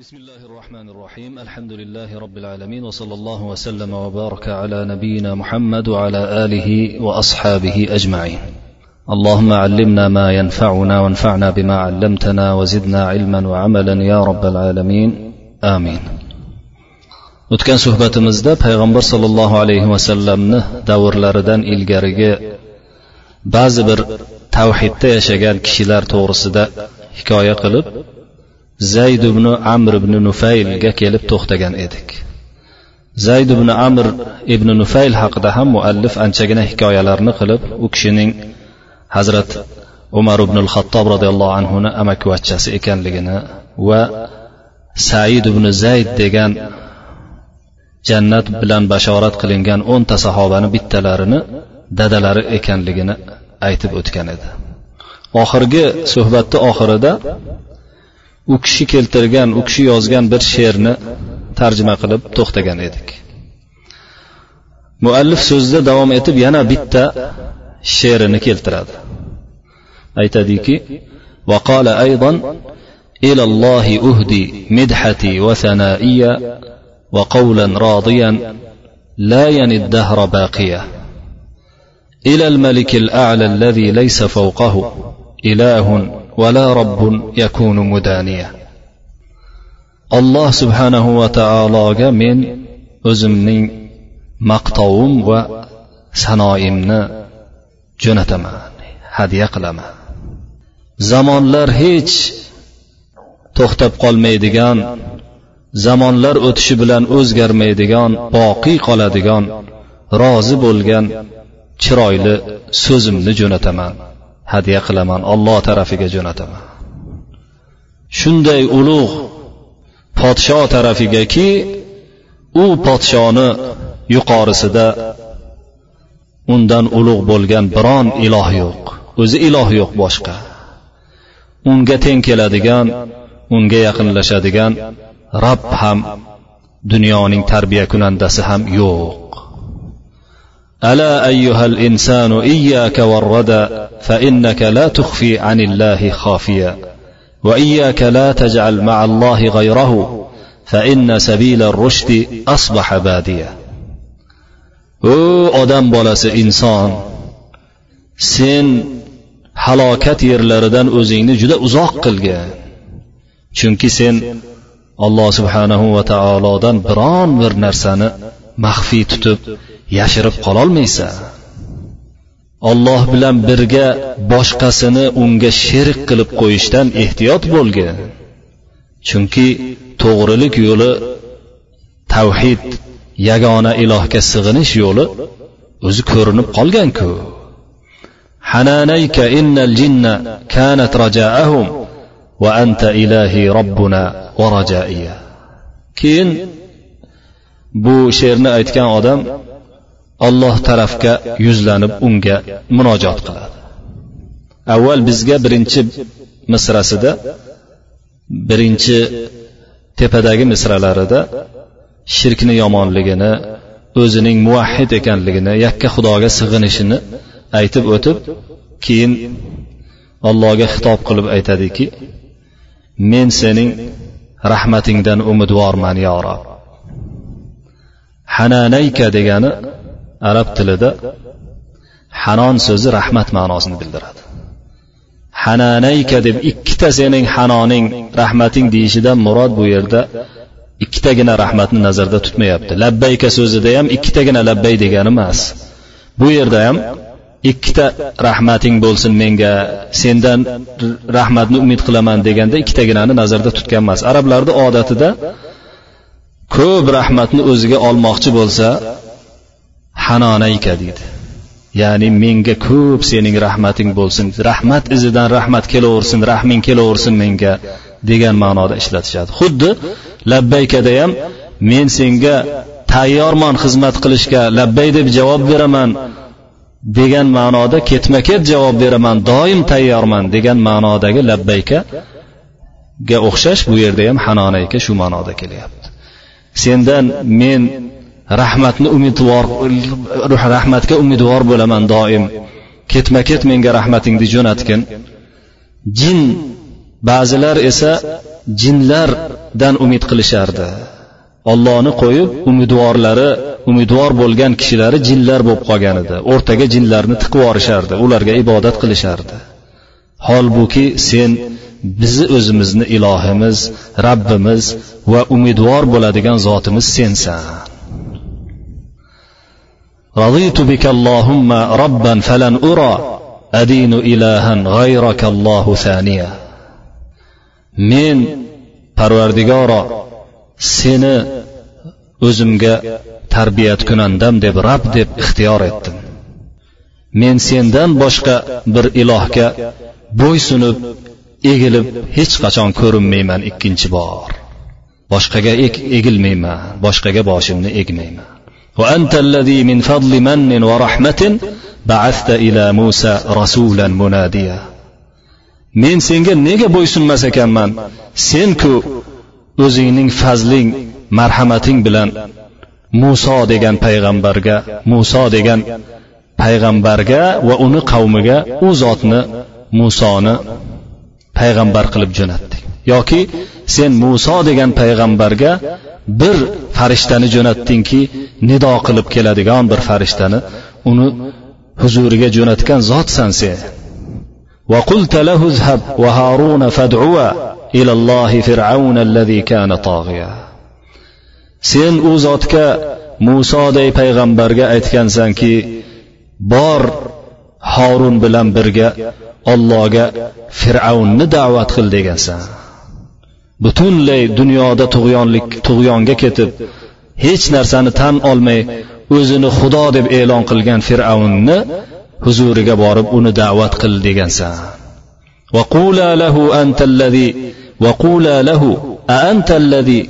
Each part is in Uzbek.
بسم الله الرحمن الرحيم الحمد لله رب العالمين وصلى الله وسلم وبارك على نبينا محمد وعلى اله واصحابه اجمعين اللهم علمنا ما ينفعنا وانفعنا بما علمتنا وزدنا علما وعملا يا رب العالمين امين o'tgan suhbatimizda payg'ambar sollallohu alayhi vasallamni davrlaridan ilgarigi ba'zi bir tavhidda yashagan kishilar to'g'risida hikoya qilib zayd ibn amr ibn nufaylga kelib to'xtagan edik. Zayd ibn amr ibn nufayl haqida ham muallif anchagina hikoyalarni qilib u kishining hazrat umar ibn xattob roziyallohu anhuni amakivachchasi ekanligini va said ibn zayd degan jannat bilan bashorat qilingan o'nta sahobani bittalarini dadalari ekanligini aytib o'tgan edi. Oxirgi suhbatni oxirida u kishi keltirgan u kishi yozgan bir she'rni tarjima qilib to'xtagan edik muallif so'zida davom etib yana bitta she'rini keltiradi aytadiki وقال أيضا إلى الله أهدي مدحتي وثنائيا وقولا راضيا لا ين الدهر باقيا إلى الملك الأعلى الذي ليس فوقه إله ولا رب يكون مدانيا alloh subhanahu va taologa men o'zimning maqtovim va sanoimni jo'nataman hadya qilaman zamonlar hech to'xtab qolmaydigan zamonlar o'tishi bilan o'zgarmaydigan boqiy qoladigan rozi bo'lgan chiroyli so'zimni jo'nataman Hadya qilaman olloh tarafiga jo'nataman. Shunday ulug' podsho tarafigaki u podshoni yuqorisida undan ulug' bo'lgan biron iloh yo'q o'zi iloh yo'q boshqa. Unga teng keladigan unga yaqinlashadigan rob ham dunyoning tarbiya kunandasi ham yo'q. ألا أيها الإنسان إياك والردى فإنك لا تخفي عن الله خافيا وإياك لا تجعل مع الله غيره فإن سبيل الرشد أصبح باديا o odam bolasi inson sen halokat yerlaridan o'zingni juda uzoq qilgin chunki sen alloh subhanahu va taolodan biron bir narsani maxfiy tutib yashirib qololmaysan olloh bilan birga boshqasini unga sherik qilib qo'yishdan ehtiyot bo'lgin chunki to'g'rilik yo'li tavhid yagona ilohga sig'inish yo'li o'zi ko'rinib qolganku حنانيك إن الجن كانت رجاءهم وأنت إلهي ربنا ورجائي keyin bu she'rni aytgan odam olloh tarafga yuzlanib unga munojot qiladi. Avval bizga birinchi misrasida birinchi tepadagi misralarida shirkni yomonligini o'zining muvahhid ekanligini yakka xudoga sig'inishini aytib o'tib keyin allohga xitob qilib aytadiki men sening rahmatingdan umidvorman yo rob. Hananayka degani arab tilida hanon so'zi rahmat ma'nosini bildiradi. Hananayka deb ikkita sening hanoning rahmating deyishidan murod bu yerda ikkitagina rahmatni nazarda tutmayapti. Labbayka so'zida ham ikkitagina labbay degani emas. Bu yerda ham ikkita rahmating bo'lsin menga sendan rahmatni umid qilaman deganda ikkitaginani nazarda tutgan emas. Arablarni odatida ko'p rahmatni o'ziga olmoqchi bo'lsa hanonayka deydi. Ya'ni menga ko'p sening rahmating bo'lsin. Rahmat izidan rahmat kelaversin rahming kelaversin menga degan ma'noda ishlatishadi. Xuddi labbaykada ham men senga tayyorman xizmat qilishga labbay deb javob beraman degan ma'noda ketma ket javob beraman doim tayyorman degan ma'nodagi labbaykaga o'xshash bu yerda ham hanonayka shu ma'noda kelyapti. Sendan men rahmatni umidvor rahmatga umidvor bo'laman doim. Ketma ket menga rahmatingni jo'natgin. Jin ba'zilar esa jinlardan umid qilishardi. Ollohni qo'yib umidvorlari umidvor bo'lgan kishilari jinlar bo'lib qolgan edi. O'rtaga jinlarni tiqib yuborishardi ularga ibodat qilishardi. Holbuki sen bizni o'zimizni ilohimiz rabbimiz va umidvor bo'ladigan zotimiz sensan. رضيت بك اللهم ربا فلن أرى أدين إلها غيرك الله ثانية men parvardigoro seni o'zimga tarbiyat kunandam deb rab deb ixtiyor etdim men sendan boshqa bir ilohga bo'ysunib egilib hech qachon ko'rinmayman ikkinchi bor boshqaga egilmayman boshqaga boshimni egmayman وأنت الذي من فضل من ورحمة بعثت إلى موسى رسولا مناديا men senga nega bo'ysunmas ekanman senku o'zingning fazling marhamating bilan muso degan payg'ambarga muso degan payg'ambarga va uni qavmiga u zotni musoni payg'ambar qilib jo'natding yoki sen muso degan payg'ambarga bir farishtani jo'natdingki nido qilib keladigan bir farishtani uni huzuriga jo'natgan zotsan sen وقلت له اذهب وهارون فادعوا إلى الله فرعون الذي كان طاغيا sen u zotga musoday payg'ambarga aytgansanki bor horun bilan birga ollohga fir'avnni da'vat qil degansan butunlay dunyoda tug'yonlik tug'yonga ketib hech narsani tan olmay o'zini xudo deb e'lon qilgan fir'avnni huzuriga borib uni da'vat qil degansan وقولا له أنت الذي وقولا له أأنت الذي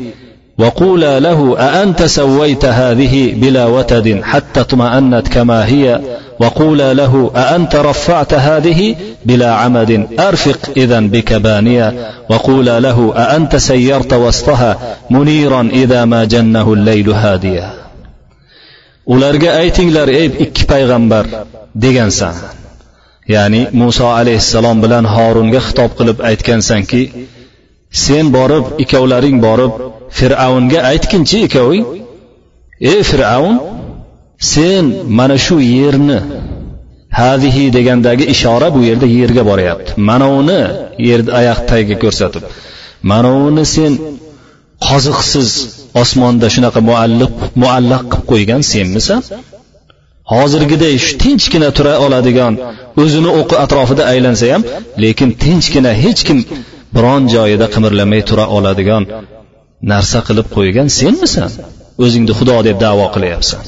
وقولا له أأنت سويت هذه بلا وتد حتى اطمأنت كما هي؟ وقولا له أأنت رفعت هذه بلا عمد؟ أرفق إذا بك بانيا. وقولا له أأنت سيرت وسطها منيرا إذا ما جنه الليل هاديا. Ularga aytinglar ey ikki payg'ambar degansan ya'ni muso alayhissalom bilan horunga xitob qilib aytgansanki sen borib ikkovlaring borib fir'avnga aytginchi ikkoving ey fir'avn sen mana shu yerni hadihi degandagi ishora bu yerda yerga boryapti. Mana uni yerni oyoq tagiga ko'rsatib. Mana uni sen qoziqsiz osmonda shunaqa muallaq muallaq qilib qo'ygan senmisan. Hozirgiday shu tinchgina tura oladigan o'zini o'qi atrofida aylansa ham lekin tinchgina hech kim biron joyida qimirlamay tura oladigan narsa qilib qo'ygan senmisan? O'zingni xudo deb davo qilyapsan.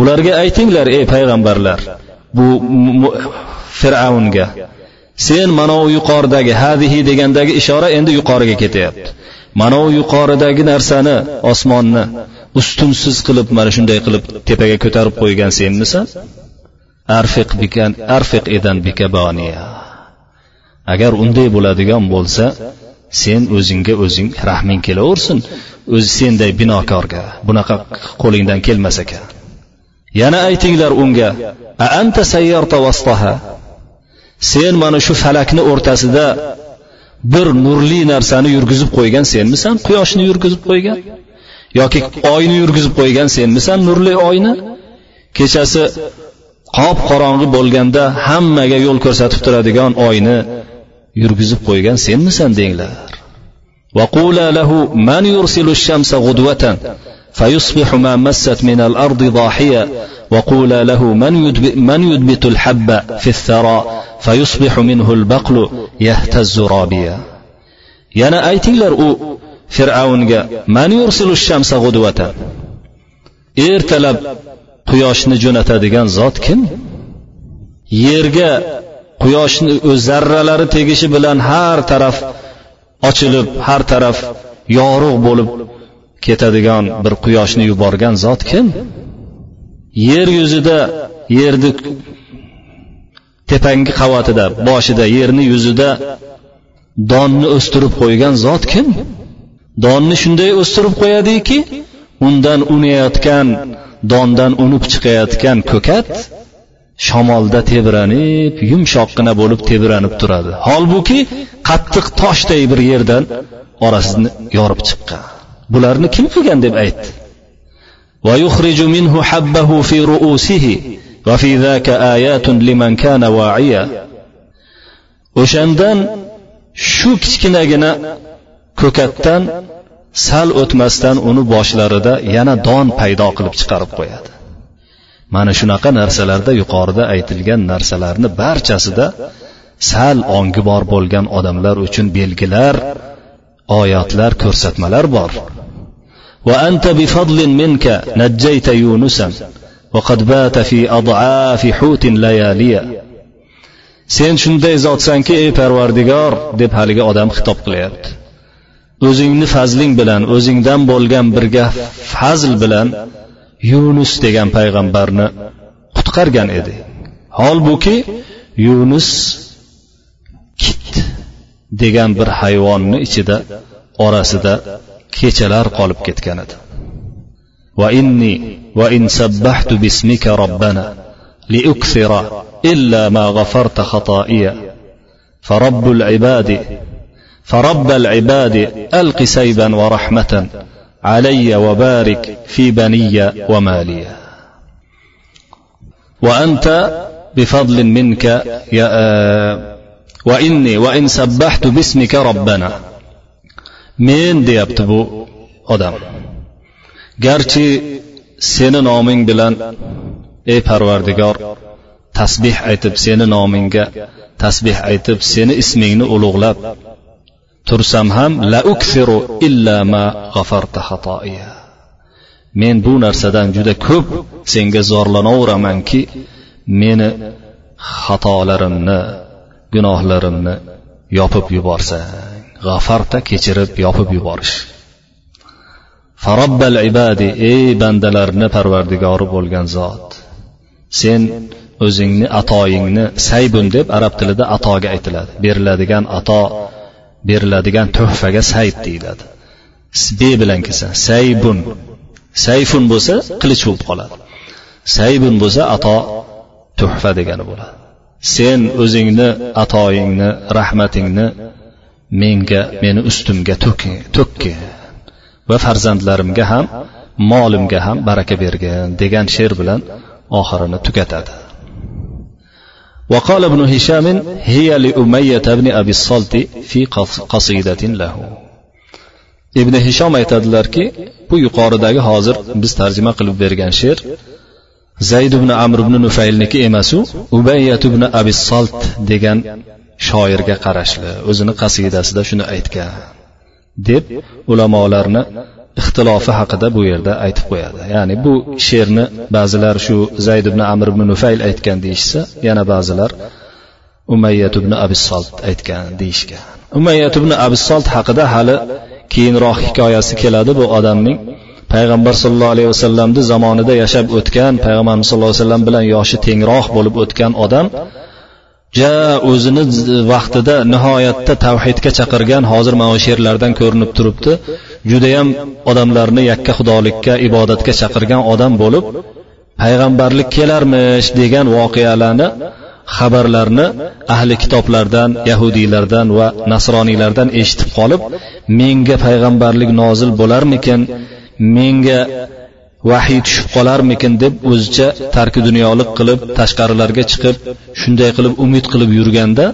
Ularga aytinglar ey payg'ambarlar bu fir'avnga sen mana u yuqoridagi hadihi degandagi ishora endi yuqoriga ketyapti. Mana u yuqoridagi narsani osmonni ustunsiz qilib mana shunday qilib tepaga ko'tarib qo'ygan senmisan? Arfiq bikan arfiq edan bikaboniya agar unday bo'ladigan bo'lsa sen o'zingga o'zing rahming kelaversin. O'zi senday binokorga bunaqa qo'lingdan kelmas ekan. Yana aytinglar unga a anta sayyarta vastaha sen mana shu falakni o'rtasida bir nurli narsani yurgizib qo'ygan senmisan? Quyoshni yurgizib qo'ygan yoki oyni yurgizib qo'ygan senmisan nurli oyni? Kechasi qop qorong'i bo'lganda hammaga yo'l ko'rsatib turadigan oyni yurgizib qo'ygan senmisan denglar وقولا له من يرسل الشمس غدوة فيصبح ما مست من الأرض ضاحيا وقولا له من يدبت, من يدبت الحب في الثرى فيصبح منه البقل يهتز رابيا yana aytinglar u fir'avnga man yursilu shamsa g'udvatan ertalab quyoshni jo'natadigan zot kim yerga quyoshni o'z zarralari tegishi bilan har taraf ochilib har taraf yorug' bo'lib ketadigan bir quyoshni yuborgan zot kim? Yer yuzida yerni tepangi qavatida boshida yerni yuzida donni o'stirib qo'ygan zot kim? Donni shunday o'stirib qo'yadiki undan unayotgan dondan unib chiqayotgan ko'kat shamolda tebranib yumshoqqina bo'lib tebranib turadi holbuki qattiq toshday bir yerdan orasini yorib chiqqan bularni kim qilgan deb aytdi ويخرج منه حبه في رؤوسه وفي ذاك آيات لمن كان واعيا o'shandan shu kichkinagina ko'katdan sal o'tmasdan uni boshlarida yana don paydo qilib chiqarib qo'yadi mana shunaqa narsalarda yuqorida aytilgan narsalarni barchasida sal ongi bor bo'lgan odamlar uchun belgilar oyatlar ko'rsatmalar bor وأنت بفضل منك نجيت يونسا وقد بات في أضعاف حوت لياليا sen shunday zotsanki ey parvardigor deb haligi odam xitob qilyapti o'zingni fazling bilan o'zingdan bo'lgan birga fazl bilan yunus degan payg'ambarni qutqargan edi holbuki yunus kit degan bir hayvonni ichida orasida kechalar qolib ketgan edi وإني وإن سبحت باسمك ربنا لأكثر إلا ما غفرت خطائيا فرب العباد فرب العباد ألق سيبا ورحمة علي وبارك في بني ومالي. وأنت بفضل منك يا وإني وإن سبحت باسمك ربنا. من دي أبتبو أدام جارتي سين نومين بلان إي پروردگار تسبيح ايتب سين نومين تسبيح ايتب سين اسمين أولوغلاب tursam ham la uksiru illa ma g'afarta xatoiya. Men bu narsadan juda ko'p senga zorlanaveramanki meni xatolarimni gunohlarimni yopib yuborsang g'afarta kechirib yopib yuborish. Farobbal ibadi ey bandalarni parvardigori bo'lgan zot sen o'zingni atoyingni saybun deb arab tilida atoga aytiladi. Beriladigan ato beriladigan tuhfaga sayb deyiladi. Be bilan kelsa saybun. Sayfun bo'lsa qilich bo'lib qoladi. Saybun bo'lsa ato tuhfa degani bo'ladi. Sen o'zingni atoyingni rahmatingni menga meni ustimga to'kkin va farzandlarimga ham molimga ham baraka bergin degan she'r bilan oxirini tugatadi. وقال ابن هشام هي لأمية بن أبي الصلت في قصيدة له ibn hishom aytadilarki bu yuqoridagi hozir biz tarjima qilib bergan she'r zayd ibn amr ibn nufaylniki emasu ubayyat ibn abi solt degan shoirga qarashli o'zini qasidasida shuni aytgan deb ulamolarni ixtilofi haqida bu yerda aytib qo'yadi. Ya'ni bu she'rni ba'zilar shu zayd ibn amr ibn nufayl aytgan deyishsa yana ba'zilar umayyat ibn abisolt aytgan deyishgan. Umayyat ibn abisolt haqida hali keyinroq hikoyasi keladi. Bu odamning payg'ambar sollallohu alayhi vasallamni zamonida yashab o'tgan payg'ambarimiz sallallohu alayhi vasallam bilan yoshi tengroq bo'lib o'tgan odam ja o'zini vaqtida nihoyatda tavhidga chaqirgan hozir mana shu she'rlardan ko'rinib turibdi. Judayam odamlarni yakka xudolikka ibodatga chaqirgan odam bo'lib payg'ambarlik kelarmish degan voqealarni xabarlarni ahli kitoblardan yahudiylardan va nasroniylardan eshitib qolib menga payg'ambarlik nozil bo'larmikin? Menga vahiy tushib qolarmikin deb o'zicha tarki dunyolik qilib tashqarilarga chiqib shunday qilib umid qilib yurganda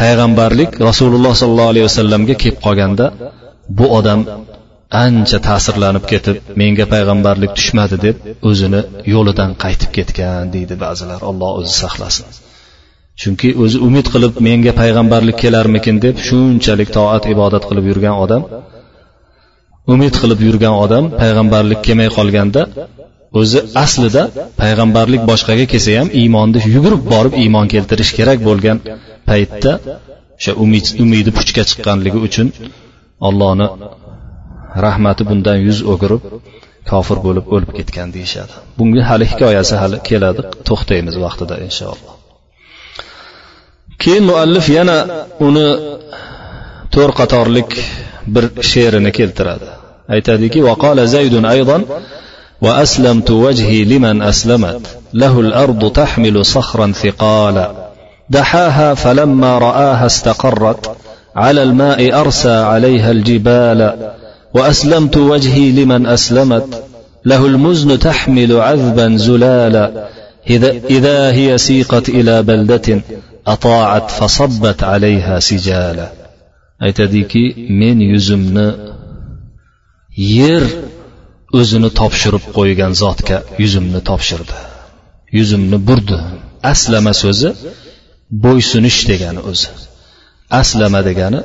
payg'ambarlik rasululloh sollallohu alayhi vasallamga kelib qolganda bu odam ancha ta'sirlanib ketib menga payg'ambarlik tushmadi deb o'zini yo'lidan qaytib ketgan deydi ba'zilar. Alloh o'zi saqlasin. Chunki o'zi umid qilib menga payg'ambarlik kelarmikin deb shunchalik toat ibodat qilib yurgan odam umid qilib yurgan odam payg'ambarlik kelmay qolganda o'zi aslida payg'ambarlik boshqaga kelsa ham iymonni yugurib borib iymon keltirish kerak bo'lgan paytda o'sha umid umidi puchga chiqqanligi uchun ollohni rahmati bundan yuz o'girib kofir bo'lib o'lib ketgan deyishadi. Bunga hali hikoyasi hali keladi to'xtaymiz vaqtida inshaalloh. Keyin muallif yana uni to'rt qatorlik bir she'rini keltiradi. Aytadiki وقال زيد أيضا وأسلمت وجهي لمن أسلمت له الأرض تحمل صخرا ثقالا. دحاها فلما رآها استقرت على الماء أرسى عليها الجبال. وأسلمت وجهي لمن أسلمت له المزن تحمل عذبا زلالا إذا هي سيقت إلى بلدة أطاعت فصبت عليها سجالا. aytadiki men yuzimni yer o'zini topshirib qo'ygan zotga yuzimni topshirdi. Yuzimni burdi. Aslama so'zi bo'ysunish degani o'zi. Aslama degani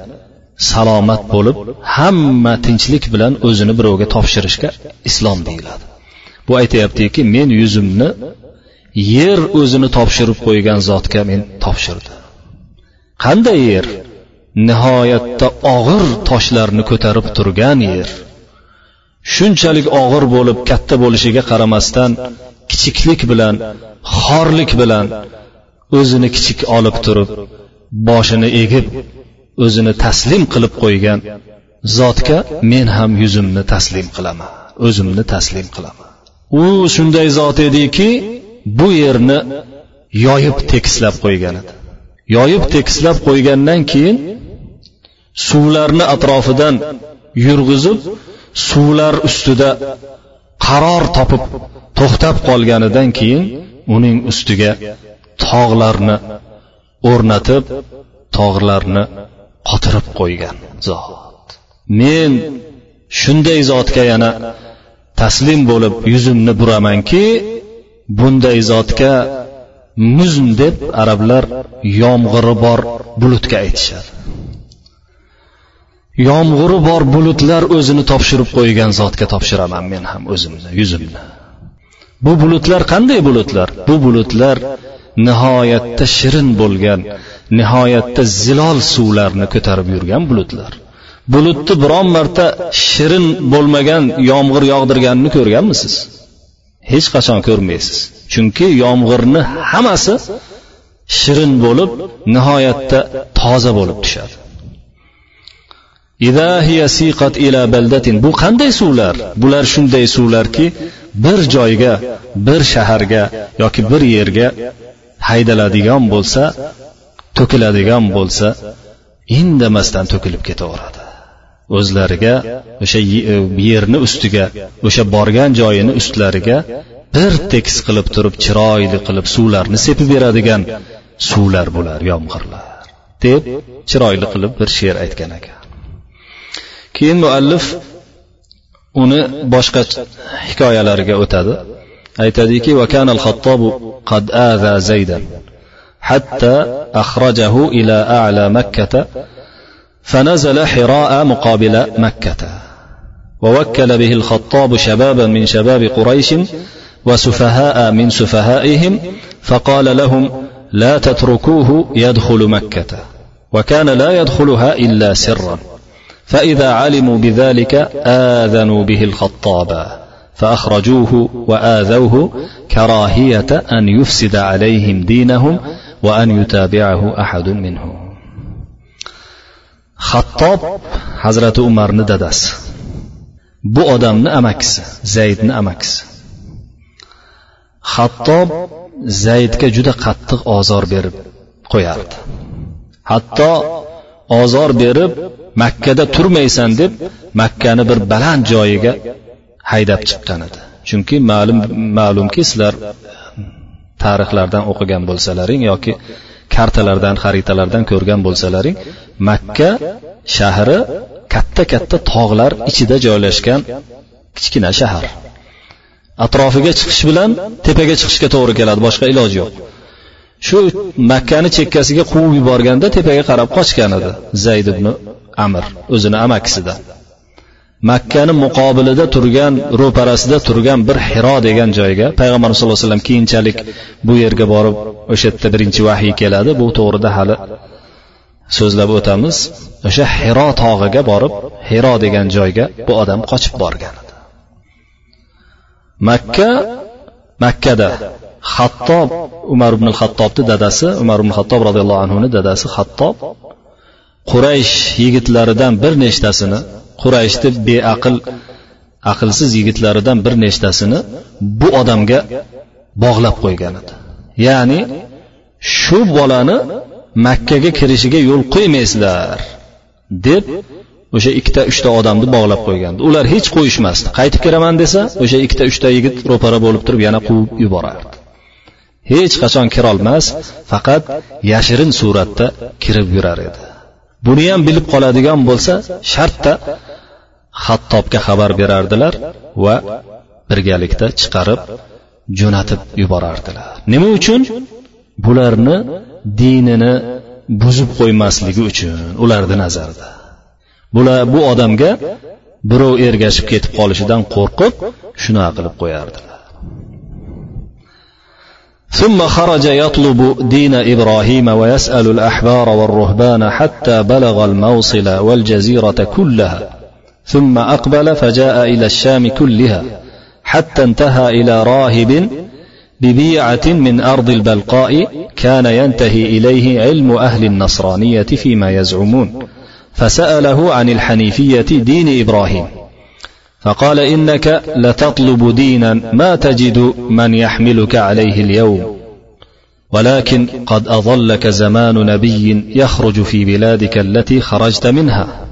salomat bo'lib hamma tinchlik bilan o'zini birovga topshirishga islom deyiladi. Bu aytyaptiki men yuzimni yer o'zini topshirib qo'ygan zotga men topshirdi qanday yer? Nihoyatda og'ir toshlarni ko'tarib turgan yer. Shunchalik og'ir bo'lib katta bo'lishiga qaramasdan kichiklik bilan xorlik bilan o'zini kichik olib turib boshini egib o'zini taslim qilib qo'ygan zotga men ham yuzimni taslim qilaman o'zimni taslim qilaman. U shunday zot ediki bu yerni yoyib tekislab qo'ygan edi. Yoyib tekislab qo'ygandan keyin suvlarni atrofidan yurg'izib suvlar ustida qaror topib to'xtab qolganidan keyin uning ustiga tog'larni o'rnatib tog'larni qotirib qo'ygan zot. Men shunday zotga yana taslim bo'lib yuzimni buramanki bunday zotga muzn deb arablar yomg'iri bor bulutga aytishadi. Yomg'iri bor bulutlar o'zini topshirib qo'ygan zotga topshiraman men ham o'zimni yuzimni. Bu bulutlar qanday bulutlar? Bu bulutlar nihoyatda shirin bo'lgan nihoyatda zilol suvlarni ko'tarib yurgan bulutlar. Bulutni biron marta shirin bo'lmagan yomg'ir yog'dirganini ko'rganmisiz? Hech qachon ko'rmaysiz. Chunki yomg'irni hammasi shirin bo'lib nihoyatda toza bo'lib tushadi. Bu qanday suvlar? Bular shunday suvlarki bir joyga bir shaharga yoki bir yerga haydaladigan bo'lsa to'kiladigan bo'lsa indamasdan to'kilib ketaveradi. O'zlariga o'sha e, yerni ustiga o'sha borgan joyini ustlariga bir tekis qilib turib chiroyli qilib suvlarni sepib beradigan suvlar bular yomg'irlar. Deb chiroyli qilib bir she'r aytgan ekan. Keyin muallif uni boshqa hikoyalariga o'tadi. Aytadiki وكان الخطاب قد آذى زيدا حتى أخرجه إلى أعلى مكة فنزل حراء مقابل مكة ووكل به الخطاب شبابا من شباب قريش وسفهاء من سفهائهم فقال لهم لا تتركوه يدخل مكة وكان لا يدخلها إلا سرا فإذا علموا بذلك آذنوا به الخطاب فأخرجوه وآذوه كراهية أن يفسد عليهم دينهم وأن يتابعه أحد منهم. خطاب حزرة أمار نددس. بو أدم نأمكس زيد نأمكس. خطاب زيد كجد قطق آزار بير قويات حتى ozor berib makkada turmaysan deb makkani bir baland joyiga haydab chiqqan edi. Chunki ma'lum ma'lumki sizlar eh, tarixlardan o'qigan bo'lsalaring yoki kartalardan xaritalardan ko'rgan bo'lsalaring makka shahri katta katta tog'lar ichida joylashgan kichkina shahar. Atrofiga chiqish bilan tepaga chiqishga to'g'ri keladi boshqa iloji yo'q. Shu makkani chekkasiga quvib yuborganda tepaga qarab qochgan edi zayd ibn amir o'zini amakisidan makkani muqobilida turgan ro'parasida turgan bir hiro degan joyga payg'ambarimiz sallallohu alayhi vasallam keyinchalik bu yerga borib o'sha yerda birinchi vahiy keladi. Bu to'g'rida hali so'zlab o'tamiz. O'sha hiro tog'iga borib hiro degan joyga bu odam qochib borgan edi. Makka makkada xattob umar ibn hattobni dadasi umar ibn hattob roziyallohu anhuni dadasi xattob quraysh yigitlaridan bir nechtasini qurayshni beaql aqlsiz yigitlaridan bir nechtasini bu odamga bog'lab qo'ygan edi. Ya'ni shu bolani makkaga kirishiga yo'l qo'ymaysizlar deb o'sha ikkita uchta odamni bog'lab qo'ygandi. Ular hech qo'yishmasdi. Qaytib kiraman desa o'sha ikkita uchta yigit ro'para bo'lib turib yana quvib yuborardi. Hech qachon kirolmas faqat yashirin suratda kirib yurar edi. Buni ham bilib qoladigan bo'lsa shartta hattobga xabar berardilar va birgalikda chiqarib jo'natib yuborardilar. Nima uchun? Bularni dinini buzib qo'ymasligi uchun ularni nazarida bular bu odamga birov ergashib ketib qolishidan qo'rqib shunaqa qilib qo'yardilar. ثم خرج يطلب دين إبراهيم ويسأل الأحبار والرهبان حتى بلغ الموصل والجزيرة كلها. ثم أقبل فجاء إلى الشام كلها حتى انتهى إلى راهب ببيعة من أرض البلقاء كان ينتهي إليه علم أهل النصرانية فيما يزعمون. فسأله عن الحنيفية دين إبراهيم. فقال إنك لتطلب دينا ما تجد من يحملك عليه اليوم. ولكن قد أظلك زمان نبي يخرج في بلادك التي خرجت منها.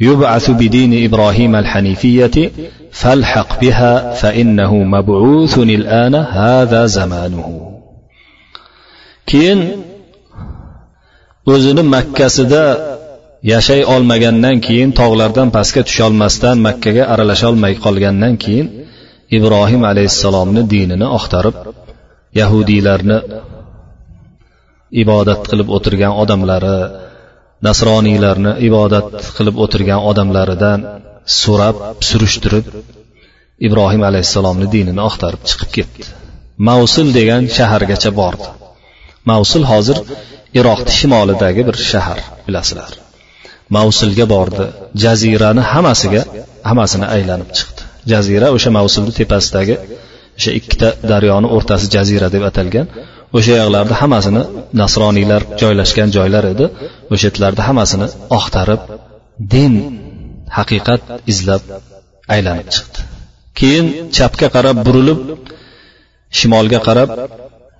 يبعث بدين إبراهيم الحنيفية فالحق بها فإنه مبعوث الآن هذا زمانه. keyin o'zini makkasida yashay olmagandan keyin tog'lardan pastga tusholmasdan makkaga aralasholmay qolgandan keyin ibrohim alayhissalomni dinini oqtarib yahudiylarni ibodat qilib o'tirgan odamlari nasroniylarni ibodat qilib o'tirgan odamlaridan so'rab surishtirib ibrohim alayhissalomni dinini oqtarib chiqib ketdi. Mavsul degan shahargacha bordi. Mavsul hozir iroqni shimolidagi bir shahar bilasizlar. Mavsulga bordi. Jazirani hammasiga hammasini aylanib chiqdi. Jazira o'sha mavsulni tepasidagi o'sha ikkita daryoni o'rtasi jazira deb atalgan. O'sha yoqlarda hammasini nasroniylar joylashgan joylar edi. O'sha yerlarda hammasini oqtarib din haqiqat izlab aylanib chiqdi. Keyin chapga qarab burilib shimolga qarab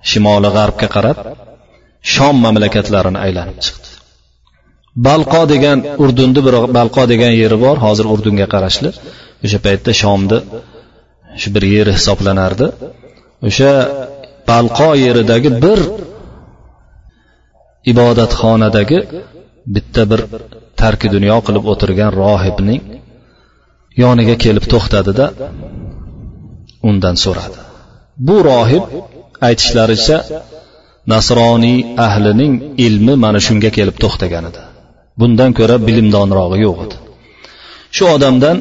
shimoli g'arbga qarab shom mamlakatlarini aylanib chiqdi. Balqo degan urdunni bir balqo degan yeri bor hozir urdunga qarashli. O'sha paytda shomni shu bir yeri hisoblanardi. O'sha balqo yeridagi bir ibodatxonadagi bitta bir tarki dunyo qilib o'tirgan rohibning yoniga kelib to'xtadida undan so'radi. Bu rohib aytishlaricha nasroniy ahlining ilmi mana shunga kelib to'xtagan edi bundan ko'ra bilimdonrog'i yo'q edi. Shu odamdan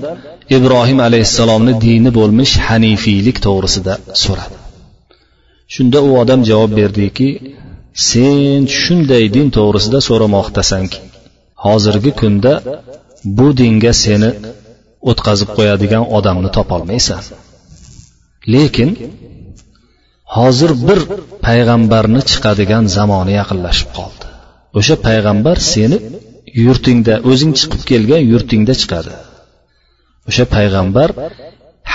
ibrohim alayhissalomni dini bo'lmish hanifiylik to'g'risida so'radi. Shunda u odam javob berdiki sen shunday din to'g'risida so'ramoqdasanki hozirgi kunda bu dinga seni o'tkazib qo'yadigan odamni topolmaysan. Lekin hozir bir payg'ambarni chiqadigan zamoni yaqinlashib qoldi. O'sha payg'ambar seni yurtingda o'zing chiqib kelgan yurtingda chiqadi o'sha payg'ambar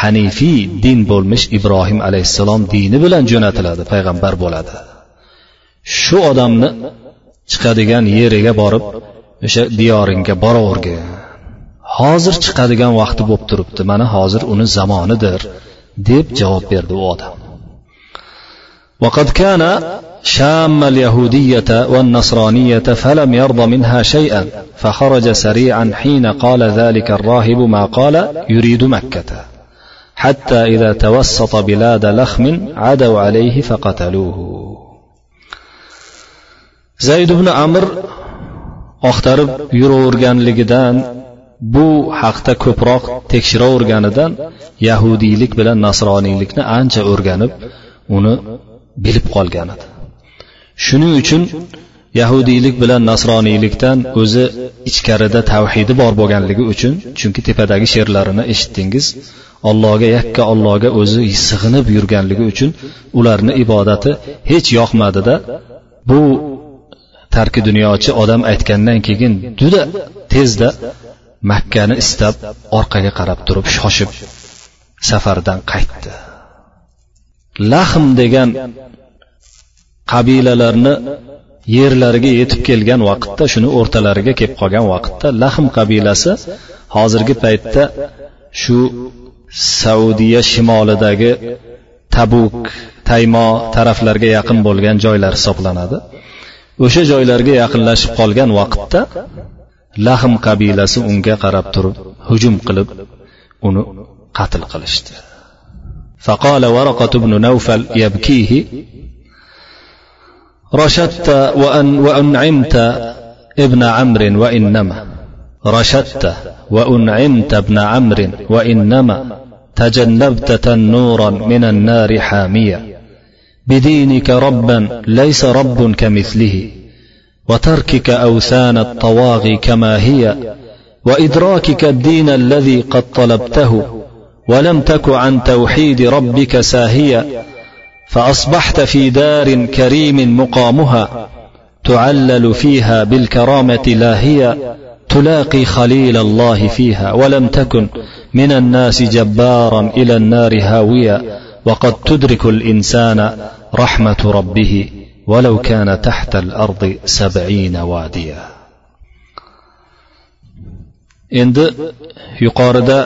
hanifiy din bo'lmish ibrohim alayhissalom dini bilan jo'natiladi payg'ambar bo'ladi shu odamni chiqadigan yeriga borib o'sha diyoringga boravergin hozir chiqadigan vaqti bo'lib turibdi mana hozir uni zamonidir deb javob berdi u odam وقد كان شام اليهودية والنصرانية فلم يرض منها شيئا فخرج سريعا حين قال ذلك الراهب ما قال يريد مكة حتى إذا توسط بلاد لخم عدوا عليه فقتلوه zayd ibn amr oqtarib yuraverganligidan bu haqda ko'proq tekshiraverganidan yahudiylik bilan nasroniylikni ancha o'rganib uni bilib qolgan edi Shuning uchun yahudiylik bilan nasroniylikdan o'zi ichkarida tavhidi bor bo'lganligi uchun chunki tepadagi she'rlarini eshitdingiz allohga yakka allohga o'zi sig'inib yurganligi uchun ularni ibodati hech yoqmadida bu tarki dunyochi odam aytgandan keyin juda tezda makkani istab orqaga qarab turib shoshib safardan qaytdi. Lahm degan qabilalarni yerlariga yetib kelgan vaqtda shuni o'rtalariga kelib qolgan vaqtda lahm qabilasi hozirgi paytda shu saudiya shimolidagi tabuk taymo taraflarga yaqin bo'lgan joylar hisoblanadi o'sha joylarga yaqinlashib qolgan vaqtda lahm qabilasi unga qarab turib hujum qilib uni qatl qilishdi فقال ورقة بن نوفل يبكيه رشدت وأن وأنعمت ابن عمرو وإنما. رشدت وأنعمت ابن عمرو وإنما. تجنبت تنورا من النار حامية. بدينك ربا ليس رب كمثله. وتركك أوثان الطواغي كما هي. وإدراكك الدين الذي قد طلبته. ولم تك عن توحيد ربك ساهيا فأصبحت في دار كريم مقامها تعلل فيها بالكرامة لاهيا تلاقي خليل الله فيها ولم تكن من الناس جبارا إلى النار هاويا وقد تدرك الإنسان رحمة ربه ولو كان تحت الأرض سبعين واديا. endi yuqorida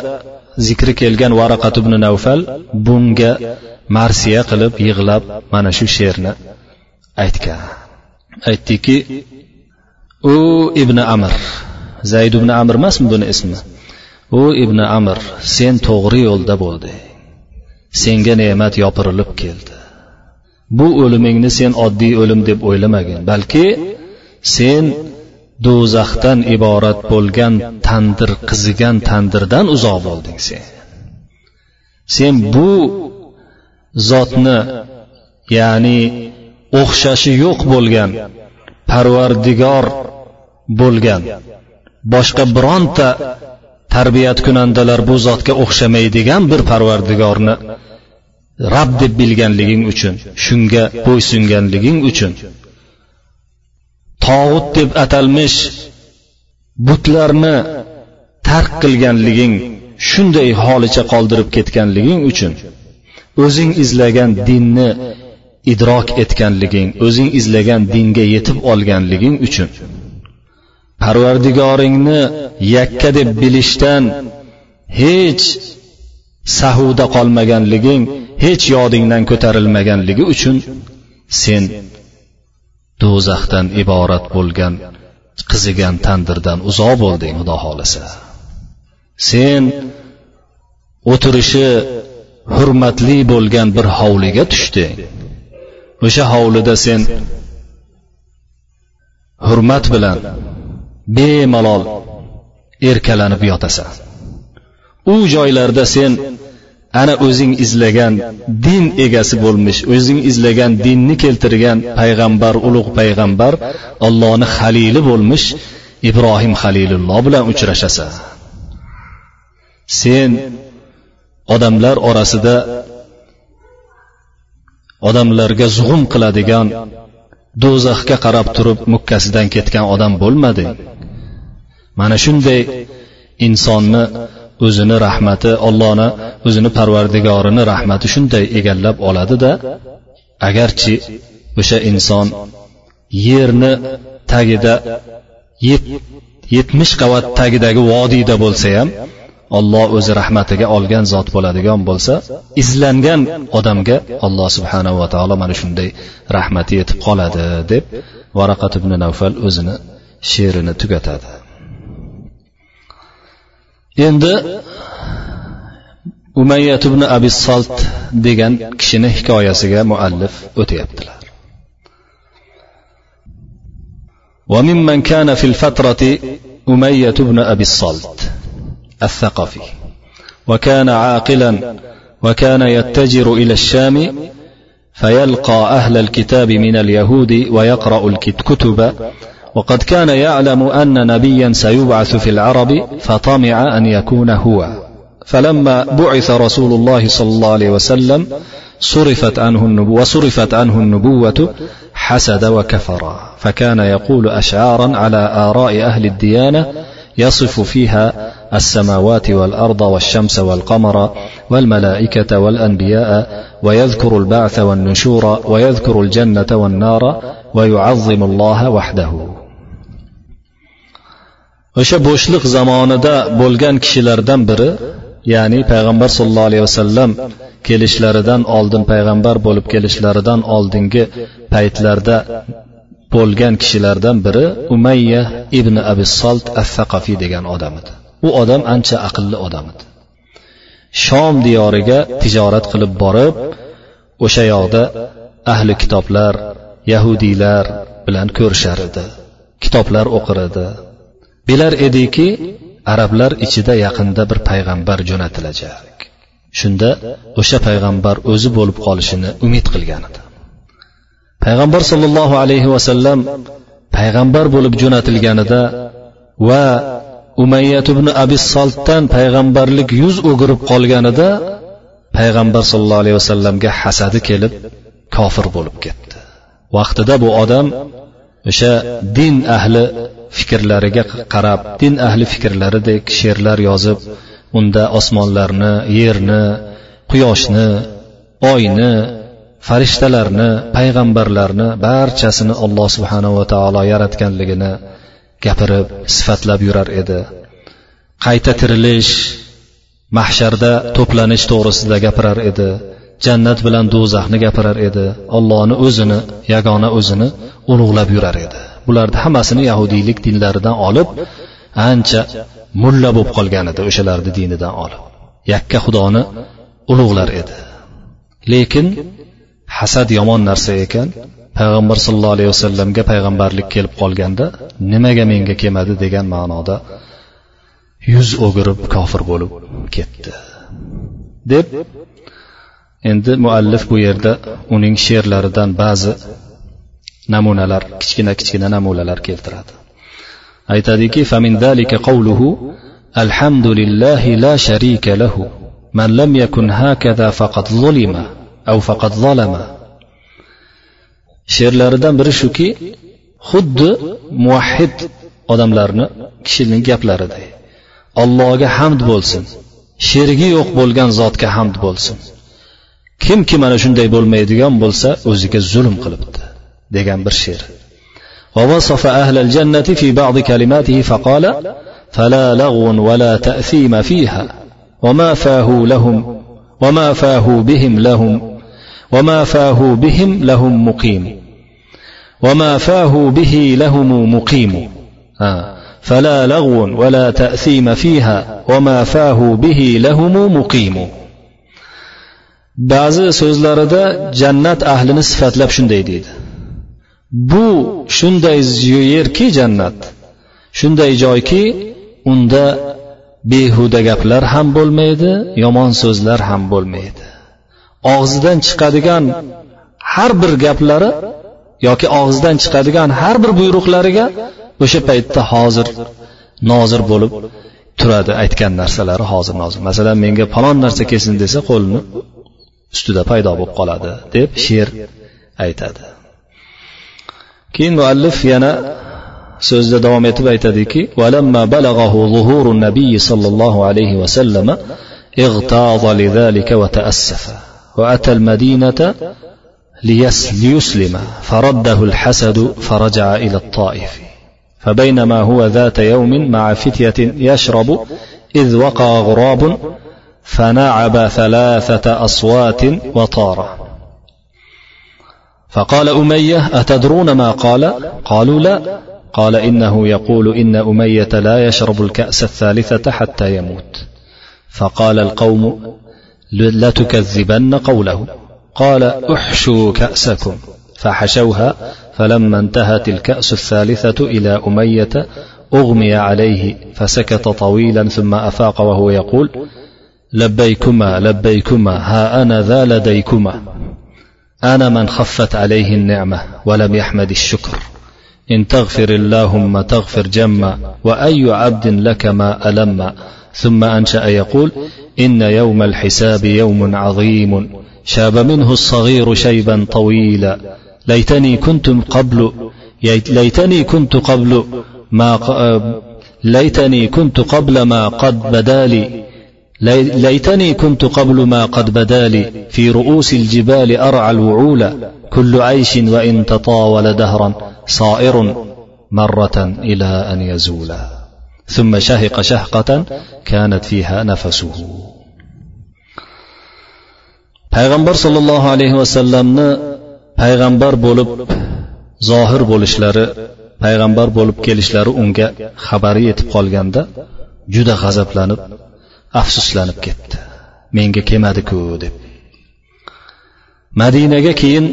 zikri kelgan varaqat ibn navfal bunga marsiya qilib yig'lab mana shu she'rni aytgan. Aytdiki u ibn amr zayd ibn amr emasmi buni ismi? U ibn amr sen to'g'ri yo'lda bo'lding. Senga ne'mat yopirilib keldi. Bu o'limingni sen oddiy o'lim deb o'ylamagin balki sen do'zaxdan iborat bo'lgan tandir qizigan tandirdan uzoq bo'lding sen. Sen bu zotni ya'ni o'xshashi yo'q bo'lgan parvardigor bo'lgan boshqa bironta tarbiyat kunandalar bu zotga o'xshamaydigan bir parvardigorni rab deb bilganliging uchun shunga bo'ysunganliging uchun. Tog'ut deb atalmish butlarni tark qilganliging shunday holicha qoldirib ketganliging uchun o'zing izlagan dinni idrok etganliging o'zing izlagan dinga yetib olganliging uchun. Parvardigoringni yakka deb bilishdan hech sahuda qolmaganliging hech yodingdan ko'tarilmaganligi uchun sen do'zaxdan iborat bo'lgan qizigan tandirdan uzoq bo'lding xudo xohlasa. Sen o'tirishi hurmatli bo'lgan bir hovliga tushding. O'sha hovlida sen hurmat bilan bemalol erkalanib yotasan. U joylarda sen ana o'zing izlagan din egasi bo'lmish o'zing izlagan dinni keltirgan payg'ambar ulug' payg'ambar ollohni halili bo'lmish ibrohim halilulloh bilan uchrashasan. Sen odamlar orasida odamlarga zug'um qiladigan do'zaxga qarab turib mukkasidan ketgan odam bo'lmading. Mana shunday insonni o'zini rahmati ollohni o'zini parvardigorini rahmati shunday egallab oladida agarchi o'sha inson yerni tagida yetmish qavat tagidagi vodiyda bo'lsa ham olloh o'zi rahmatiga olgan zot bo'ladigan bo'lsa izlangan odamga alloh subhanahu va taolo mana shunday rahmati yetib qoladi deb varaqat ibn navfal o'zini she'rini tugatadi. Endi umayyat ibn abi salt degan kishini hikoyasiga muallif o'tyaptilar. وممن كان في الفترة أمية بن أبي الصلت الثقفي وكان عاقلا وكان يتجر إلى الشام فيلقى أهل الكتاب من اليهود ويقرأ الكتب وقد كان يعلم أن نبيا سيبعث في العرب فطمع أن يكون هو. فلما بعث رسول الله صلى الله عليه وسلم صرفت عنه النبوة وصرفت عنه النبوة حسد وكفر. فكان يقول أشعارا على آراء أهل الديانة يصف فيها السماوات والأرض والشمس والقمر والملائكة والأنبياء ويذكر البعث والنشور ويذكر الجنة والنار ويعظم الله وحده. O'sha bo'shliq zamonida bo'lgan kishilardan biri ya'ni payg'ambar sollallohu alayhi vasallam kelishlaridan oldin payg'ambar bo'lib kelishlaridan oldingi paytlarda bo'lgan kishilardan biri umayya ibn abi solt as degan odam edi. U odam ancha aqlli odam edi. Shom diyoriga tijorat qilib borib o'sha yoqda ahli kitoblar yahudiylar bilan ko'rishar edi kitoblar o'qir edi. Bilar ediki arablar ichida yaqinda bir payg'ambar jo'natilajak. Shunda o'sha payg'ambar o'zi bo'lib qolishini umid qilgan edi payg'ambar sollallohu alayhi vasallam payg'ambar bo'lib jo'natilganida va umayyat ibn abi soltdan payg'ambarlik yuz o'girib qolganida payg'ambar sollallohu alayhi vasallamga hasadi kelib kofir bo'lib ketdi. Vaqtida bu odam o'sha din ahli fikrlariga qarab din ahli fikrlaridek she'rlar yozib unda osmonlarni yerni quyoshni oyni farishtalarni payg'ambarlarni barchasini alloh subhanava taolo yaratganligini gapirib sifatlab yurar edi. Qayta tirilish mahsharda to'planish to'g'risida gapirar edi. Jannat bilan do'zaxni gapirar edi. Ollohni o'zini yagona o'zini ulug'lab yurar edi. Bularni hammasini yahudiylik dinlaridan olib ancha mulla bo'lib qolgan edi o'shalarni dinidan olib. Yakka xudoni ulug'lar edi. Lekin hasad yomon narsa ekan payg'ambar sollallohu alayhi vasallamga payg'ambarlik kelib qolganda nimaga menga kelmadi degan ma'noda yuz o'girib kofir bo'lib ketdi. Deb endi muallif bu yerda uning she'rlaridan ba'zi namunalar kichkina kichkina namunalar keltiradi. Aytadiki alhamdulillahi la sharika lahu man lam yakun hakada faqat zulima au faqat zalama. She'rlaridan biri shuki xuddi muvahid odamlarni kishining gaplariday allohga hamd bo'lsin sherigi yo'q bo'lgan zotga hamd bo'lsin. Kimki mana shunday bo'lmaydigan bo'lsa o'ziga zulm qilibdi. Degan bir she'r ووصف أهل الجنة في بعض كلماته فقال فلا لغو ولا تأثيم فيها. وما فاه لهم وما فاه بهم لهم وما فاه بهم لهم مقيم. وما فاه به لهم مقيم. آه. فلا لغو ولا تأثيم فيها وما فاه به لهم مقيم. ba'zi so'zlarida jannat ahlini sifatlab shunday deydi bu shunday yerki jannat. Shunday joyki unda behuda gaplar ham bo'lmaydi yomon so'zlar ham bo'lmaydi. Og'zidan chiqadigan har bir gaplari yoki og'zidan chiqadigan har bir buyruqlariga o'sha paytda hozir nozir bo'lib turadi aytgan narsalari hozir nozir. Masalan menga falon narsa kelsin desa qo'lini ustida paydo bo'lib qoladi deb she'r aytadi. Keyin muallif yana so'zda davom etib aytadiki valamma balaghahu zuhuru nabiy sollallohu alayhi vasallam اغتاظ لذلك وتأسف وأتى المدينة ليسلم فرده الحسد فرجع إلى الطائف فبينما هو ذات يوم مع فتية يشرب إذ وقع غراب فنعب ثلاثة أصوات وطار فقال أمية أتدرون ما قال؟ قالوا لا. قال إنه يقول إن أمية لا يشرب الكأس الثالثة حتى يموت. فقال القوم لتكذبن قوله. قال احشوا كأسكم. فحشوها فلما انتهت الكأس الثالثة إلى أمية أغمي عليه فسكت طويلا ثم أفاق وهو يقول لبيكما لبيكما ها أنا ذا لديكما. أنا من خفت عليه النعمة ولم يحمد الشكر. إن تغفر اللهم تغفر جما وأي عبد لك ما ألم. ثم أنشأ يقول إن يوم الحساب يوم عظيم. شاب منه الصغير شيبا طويلا. ليتني كنت قبل ليتني كنت قبل ما ليتني كنت قبل ما قد بدالي ليتني كنت قبل ما قد بدالي في رؤوس الجبال أرعى الوعول كل عيش وإن تطاول دهرا صائر مرة إلى أن يزول ثم شهق شهقة كانت فيها نفسه payg'ambar sollallohu alayhi vasallamni payg'ambar bo'lib zohir bo'lishlari payg'ambar bo'lib kelishlari unga xabari yetib qolganda juda g'azablanib afsuslanib ketdi. Menga kelmadiku deb. Madinaga keyin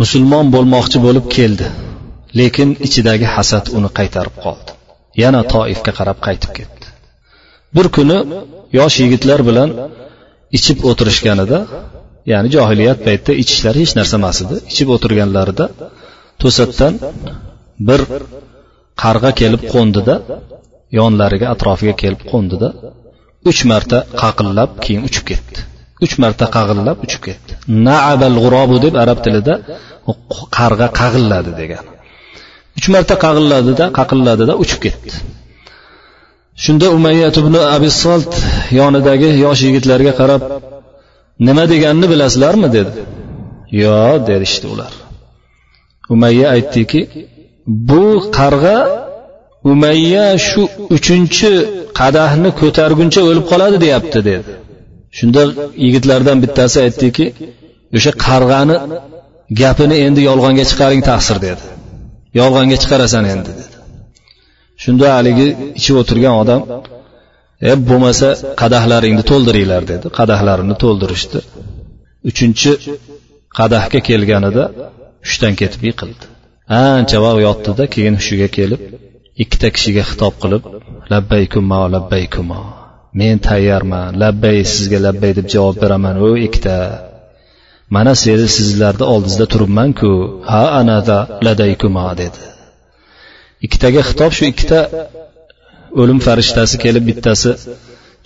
musulmon bo'lmoqchi bo'lib keldi. Lekin ichidagi hasad uni qaytarib qoldi. Yana toifga qarab qaytib ketdi. Bir kuni yosh yigitlar bilan ichib o'tirishganida ya'ni johiliyat paytida ichishlari hech narsa emas edi. Ichib o'tirganlarida to'satdan bir qarg'a kelib qo'ndida yonlariga atrofiga kelib qo'ndida uch marta qaqillab keyin uchib ketdi. Uch marta qag'illab uchib ketdi. Naabal g'urobu deb arab tilida qarg'a qag'illadi degan uch marta qag'illadida qaqilladida uchib ketdi. Shunda umayyat ibn abi solt yonidagi yosh yigitlarga qarab nima deganini bilasizlarmi? dedi. Yo derishdi ular. Umayya aytdiki bu qarg'a umayya shu uchinchi qadahni ko'targuncha o'lib qoladi deyapti dedi. Shunda yigitlardan bittasi aytdiki o'sha qarg'ani gapini endi yolg'onga chiqaring taqsir dedi. Yolg'onga chiqarasan endi dedi. Shunda haligi ichib o'tirgan odam e bo'lmasa qadahlaringni to'ldiringlar dedi. Qadahlarini to'ldirishdi. Uchinchi qadahga kelganida hushdan ketib yiqildi. Ancha vaqt yotdida keyin hushiga kelib ikkita kishiga xitob qilib labbaykumo labbaykumo. Men tayyorman labbay sizga labbay deb javob beraman u ikkita. Mana seni sizlarni oldingizda turibmanku ha anada ladaykumo dedi. Ikkitaga xitob shu ikkita o'lim farishtasi kelib bittasi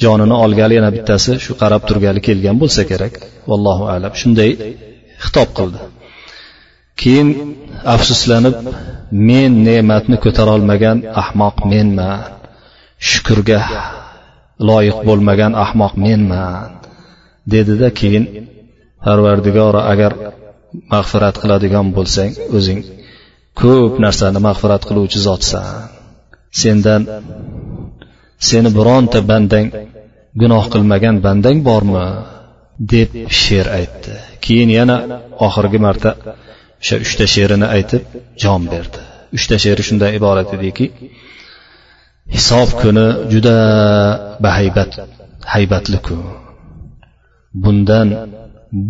jonini olgali yana bittasi shu qarab turgali kelgan bo'lsa kerak. Vallohu alam shunday xitob qildi. Keyin afsuslanib men ne'matni ko'tarolmagan ahmoq menman. Shukurga loyiq bo'lmagan ahmoq menman dedida keyin parvardigora agar mag'firat qiladigan bo'lsang o'zing ko'p narsani mag'firat qiluvchi zotsan. Sendan seni bironta bandang gunoh qilmagan bandang bormi deb she'r aytdi. Keyin yana oxirgi marta o'sha uchta she'rini aytib jon berdi. Uchta she'ri shundan iborat ediki hisob kuni juda bahaybat haybatli kun. Bundan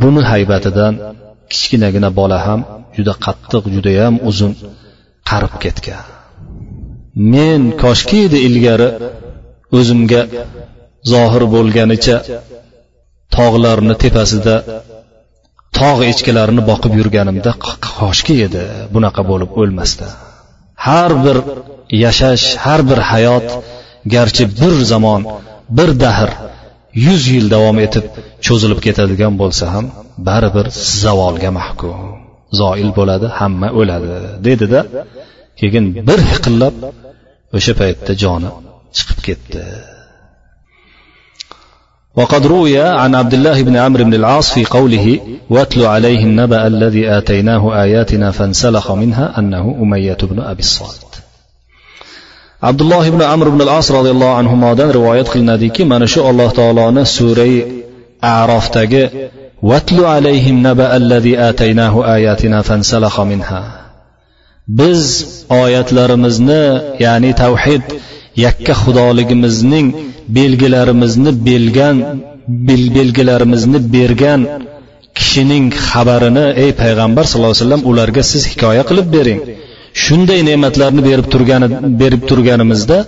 buni haybatidan kichkinagina bola ham juda qattiq judayam uzun qarib ketgan. Men koshki edi ilgari o'zimga zohir bo'lganicha tog'larni tepasida tog' echkilarini boqib yurganimda koshki edi. Bunaqa bo'lib o'lmasdi. Har bir yashash har bir hayot garchi bir zamon bir dahr yuz yil davom etib cho'zilib ketadigan bo'lsa ham baribir zavolga mahkum. Zoil bo'ladi hamma o'ladi dedida keyin bir hiqillab o'sha paytda joni chiqib ketdi. وقد روي عن عبد الله بن عمرو بن العاص في قوله واتل عليه النبأ الذي آتيناه آياتنا فانسلخ منها أنه أمية بن أبي الصالت عبد الله بن عمرو بن العاص رضي الله عنهما دان روايه قلنا ذيك ما نشاء الله تعالى سوري اعراف واتل عليهم نبا الذي آتيناه آياتنا فانسلخ منها. بز آيات لرمزنا يعني توحيد tavhid yakka xudoligimizning belgilarimizni belgan belgilarimizni bergan kishining xabarini ey payg'ambar sallallohu alayhi vasallam ularga siz hikoya qilib bering. Shunday ne'matlarni berib turgani berib turganimizda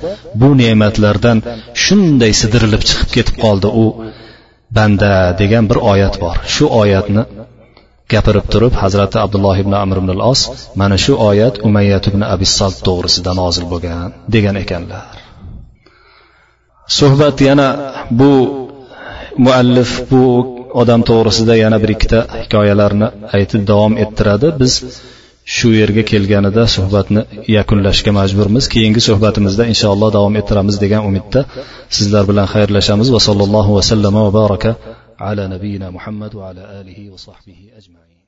bu ne'matlardan shunday sidirilib chiqib ketib qoldi u. Banda degan bir oyat bor. Shu oyatni gapirib turib hazrati abdulloh ibn amr ibn al os mana shu oyat umayyat ibn abi salt to'g'risida nozil bo'lgan degan ekanlar. Suhbat yana bu muallif bu odam to'g'risida yana bir ikkita hikoyalarni aytib davom ettiradi. Biz shu yerga kelganida suhbatni yakunlashga majburmiz. Keyingi suhbatimizda inshaalloh davom ettiramiz degan umidda sizlar bilan xayrlashamiz. Va sallallohu vasallama va baraka ala nabiyina muhammad va ala alihi va sahbihi ajmain.